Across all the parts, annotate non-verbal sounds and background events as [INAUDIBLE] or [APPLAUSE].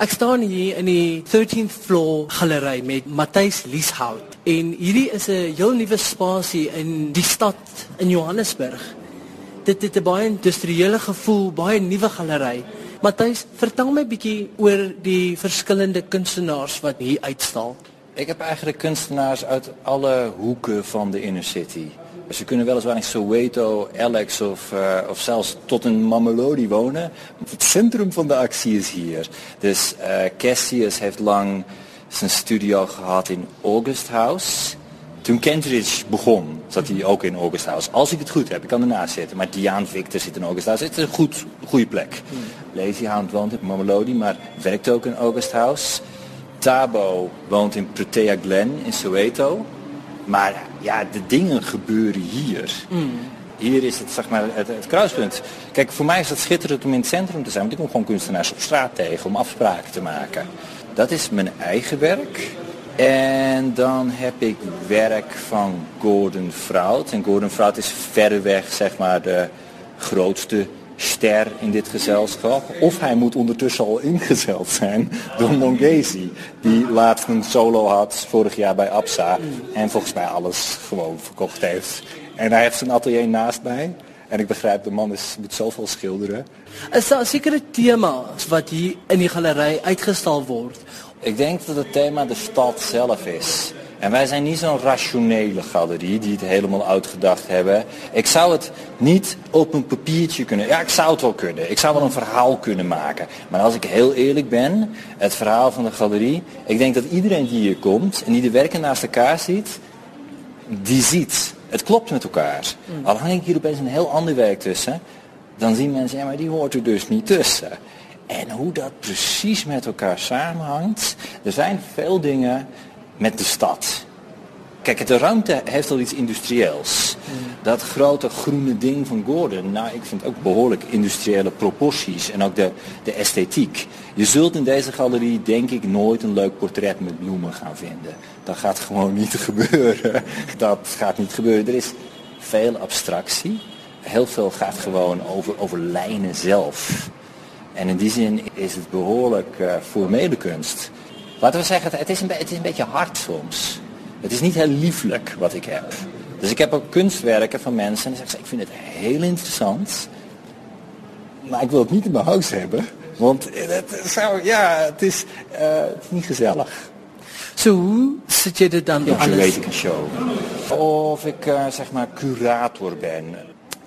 Ek staan hier in die 13th floor galery met Matthys Lieshout en hierdie is 'n heel nuwe spasie in die stad in Johannesburg. Dit het 'n baie industriële gevoel, baie nuwe galery. Matthys, vertel my bietjie oor die verskillende kunstenaars wat hier uitstal. Ik heb eigenlijk kunstenaars uit alle hoeken van de inner city. Ze kunnen weliswaar in Soweto, Alex of, uh, of zelfs tot een Mamelodi wonen. Het centrum van de actie is hier. Dus uh, Cassius heeft lang zijn studio gehad in August House. Toen Kentridge begon, zat hij ook in August House. Als ik het goed heb, ik kan ernaast zitten. Maar Diane Victor zit in August House. Het is een goed, goede plek. Hmm. Lazy Hound woont in Mamelodi, maar werkt ook in August House. Tabo woont in Protea Glen in Soweto. Maar ja, de dingen gebeuren hier. Mm. Hier is het, zeg maar, het, het, kruispunt. Kijk, voor mij is het schitterend om in het centrum te zijn. Want ik kom gewoon kunstenaars op straat tegen om afspraken te maken. Dat is mijn eigen werk. En dan heb ik werk van Gordon Fruit. En Gordon Fruit is verreweg zeg maar, de grootste ster in dit gezelschap. Of hij moet ondertussen al ingezeld zijn door Mongezi. Die laatst een solo had vorig jaar bij APSA. En volgens mij alles gewoon verkocht heeft. En hij heeft zijn atelier naast mij. En ik begrijp, de man is, moet zoveel schilderen. Is daar zekere thema wat hier in die galerij uitgestald wordt? Ik denk dat het thema de stad zelf is. En wij zijn niet zo'n rationele galerie die het helemaal uitgedacht hebben. Ik zou het niet op een papiertje kunnen. Ja, ik zou het wel kunnen. Ik zou wel een verhaal kunnen maken. Maar als ik heel eerlijk ben, het verhaal van de galerie. Ik denk dat iedereen die hier komt en die de werken naast elkaar ziet, die ziet. Het klopt met elkaar. Mm. Al hang ik hier opeens een heel ander werk tussen, dan zien mensen, ja maar die hoort er dus niet tussen. En hoe dat precies met elkaar samenhangt. Er zijn veel dingen met de stad. Kijk, de ruimte heeft al iets industrieels. Dat grote groene ding van Gordon, nou ik vind ook behoorlijk industriële proporties en ook de, de esthetiek. Je zult in deze galerie denk ik nooit een leuk portret met bloemen gaan vinden. Dat gaat gewoon niet [LAUGHS] gebeuren. Dat gaat niet gebeuren. Er is veel abstractie. Heel veel gaat gewoon over, over lijnen zelf. En in die zin is het behoorlijk uh, formele kunst. Laten we zeggen, het is, een, het is een beetje hard soms. Het is niet heel lieflijk wat ik heb. Dus ik heb ook kunstwerken van mensen en dan zeggen ze, ik vind het heel interessant. Maar ik wil het niet in mijn huis hebben. Want het, zou, ja, het is, uh, het is niet gezellig. Zo, zit je er dan ja, alles? weet ik een show. Of ik uh, zeg maar curator ben.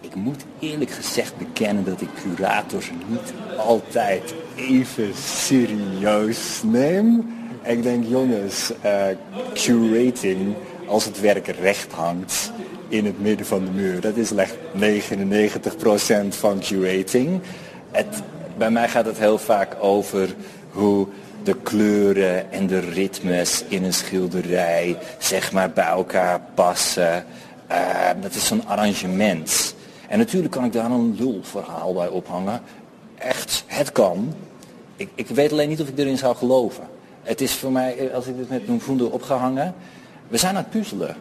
Ik moet eerlijk gezegd bekennen dat ik curators niet altijd even serieus neem. Ik denk jongens, uh, curating als het werk recht hangt in het midden van de muur. Dat is echt 99% van curating. Het, bij mij gaat het heel vaak over hoe de kleuren en de ritmes in een schilderij zeg maar bij elkaar passen. Uh, dat is zo'n arrangement. En natuurlijk kan ik daar een lulverhaal bij ophangen. Echt, het kan. Ik, ik weet alleen niet of ik erin zou geloven. Het is voor mij, als ik dit met mijn vrienden opgehangen, we zijn aan het puzzelen.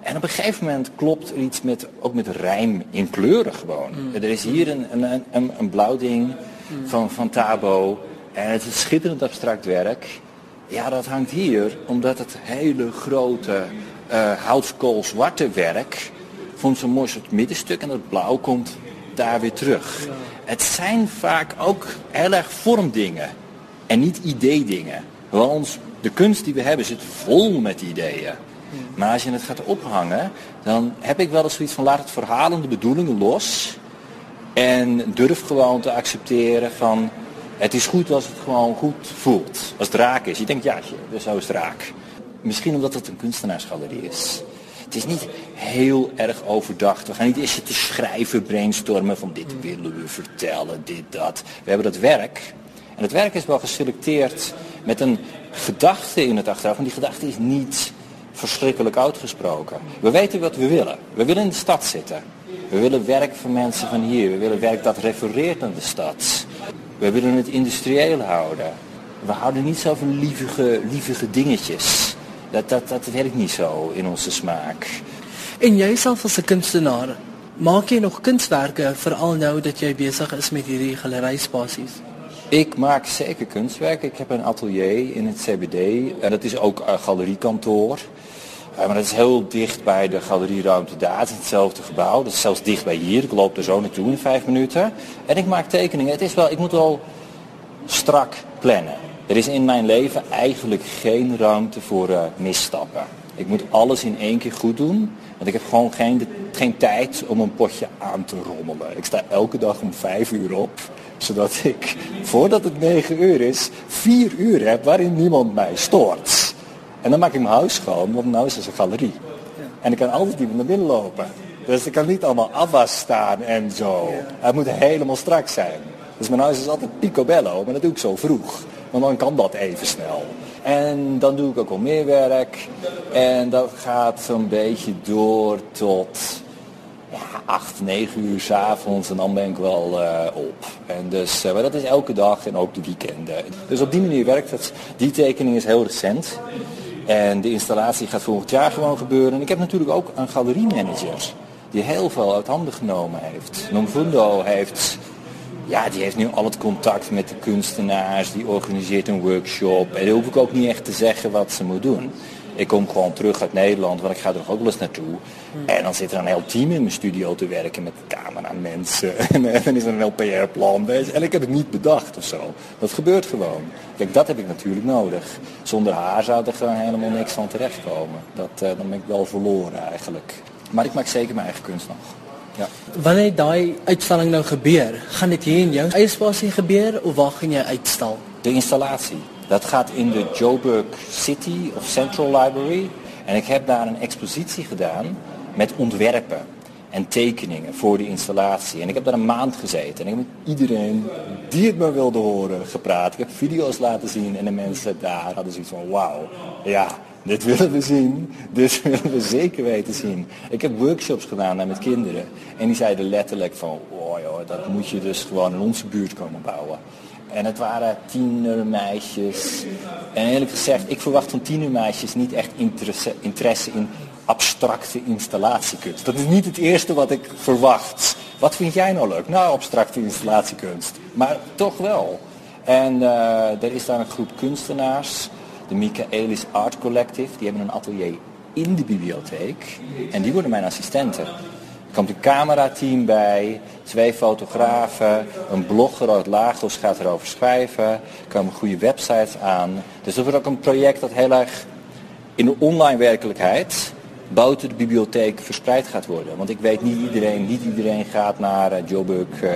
En op een gegeven moment klopt er iets met, ook met rijm in kleuren gewoon. Mm. Er is hier een, een, een, een blauw ding mm. van, van Tabo. En het is schitterend abstract werk. Ja, dat hangt hier omdat het hele grote uh, houtskool zwarte werk vond zo'n mooi soort middenstuk en dat blauw komt daar weer terug. Het zijn vaak ook heel erg vormdingen en niet idee-dingen. Want de kunst die we hebben zit vol met ideeën. Maar als je het gaat ophangen, dan heb ik wel eens zoiets van laat het verhaal en de bedoelingen los. En durf gewoon te accepteren van het is goed als het gewoon goed voelt. Als het raak is. Je denkt ja, dus zo is het raak. Misschien omdat het een kunstenaarsgalerie is. Het is niet heel erg overdacht. We gaan niet eerst te schrijven, brainstormen van dit willen we vertellen, dit, dat. We hebben dat werk en het werk is wel geselecteerd met een gedachte in het achterhoofd. En die gedachte is niet verschrikkelijk uitgesproken. We weten wat we willen. We willen in de stad zitten. We willen werk van mensen van hier. We willen werk dat refereert aan de stad. We willen het industrieel houden. We houden niet zo van lievige, lievige dingetjes. Dat, dat, dat werkt niet zo in onze smaak. En jij zelf als een kunstenaar, maak je nog kunstwerken, vooral nou dat jij bezig is met die galerijspaties? Ik maak zeker kunstwerk. Ik heb een atelier in het CBD. En dat is ook een galeriekantoor. Uh, maar dat is heel dicht bij de galerieruimte daar. Is hetzelfde gebouw. Dat is zelfs dicht bij hier. Ik loop er zo naartoe in vijf minuten. En ik maak tekeningen. Het is wel, ik moet wel strak plannen. Er is in mijn leven eigenlijk geen ruimte voor uh, misstappen. Ik moet alles in één keer goed doen. Want ik heb gewoon geen, geen tijd om een potje aan te rommelen. Ik sta elke dag om vijf uur op. Zodat ik, voordat het negen uur is, vier uur heb waarin niemand mij stoort. En dan maak ik mijn huis schoon, want nou is het een galerie. En ik kan altijd iemand naar binnen lopen. Dus ik kan niet allemaal afwas staan en zo. Het moet helemaal strak zijn. Dus mijn huis is altijd picobello, maar dat doe ik zo vroeg. Want dan kan dat even snel. En dan doe ik ook al meer werk. En dat gaat zo'n beetje door tot 8, 9 uur s'avonds en dan ben ik wel uh, op. En dus, uh, maar dat is elke dag en ook de weekenden. Dus op die manier werkt het. Die tekening is heel recent. En de installatie gaat volgend jaar gewoon gebeuren. En ik heb natuurlijk ook een galeriemanager die heel veel uit handen genomen heeft. Nomfundo heeft ja, die heeft nu al het contact met de kunstenaars, die organiseert een workshop. En dan hoef ik ook niet echt te zeggen wat ze moet doen. Ik kom gewoon terug uit Nederland, want ik ga er ook wel eens naartoe. En dan zit er een heel team in mijn studio te werken met mensen [LAUGHS] En dan is er een LPR-plan. En ik heb het niet bedacht of zo. Dat gebeurt gewoon. Kijk, dat heb ik natuurlijk nodig. Zonder haar zou er gewoon helemaal niks van terechtkomen. Dat, uh, dan ben ik wel verloren eigenlijk. Maar ik maak zeker mijn eigen kunst nog. Ja. Wanneer die uitstalling nou gebeur, gaan dit hier in jouw eie spasie gebeuren of waar gaan je uitstal? De installatie. Dat gaat in de Joburg City of Central Library. En ik heb daar een expositie gedaan met ontwerpen en tekeningen voor die installatie. En ik heb daar een maand gezeten en ik heb met iedereen die het me wilde horen gepraat. Ik heb video's laten zien en de mensen daar hadden zoiets van wauw, ja, dit willen we zien, dit [LAUGHS] willen we zeker weten zien. Ik heb workshops gedaan met kinderen en die zeiden letterlijk van, oh joh, dat moet je dus gewoon in onze buurt komen bouwen. En het waren tienermeisjes. En eerlijk gezegd, ik verwacht van tienermeisjes niet echt interesse, in abstracte installatiekunst. Dat is niet het eerste wat ik verwacht. Wat vind jij nou leuk? Nou, abstracte installatiekunst. Maar toch wel. En uh, er is daar een groep kunstenaars, de Michaelis Art Collective, die hebben een atelier in de bibliotheek. En die worden mijn assistenten. Komt een camerateam bij, twee fotografen, een blogger uit Lagos gaat erover schrijven, er komen goede websites aan. Dus dat wordt ook een project dat heel erg in de online werkelijkheid buiten de bibliotheek verspreid gaat worden. Want ik weet niet iedereen, niet iedereen gaat naar uh, Joburg uh,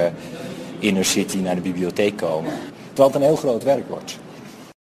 Inner City, naar de bibliotheek komen. Terwijl het een heel groot werk wordt.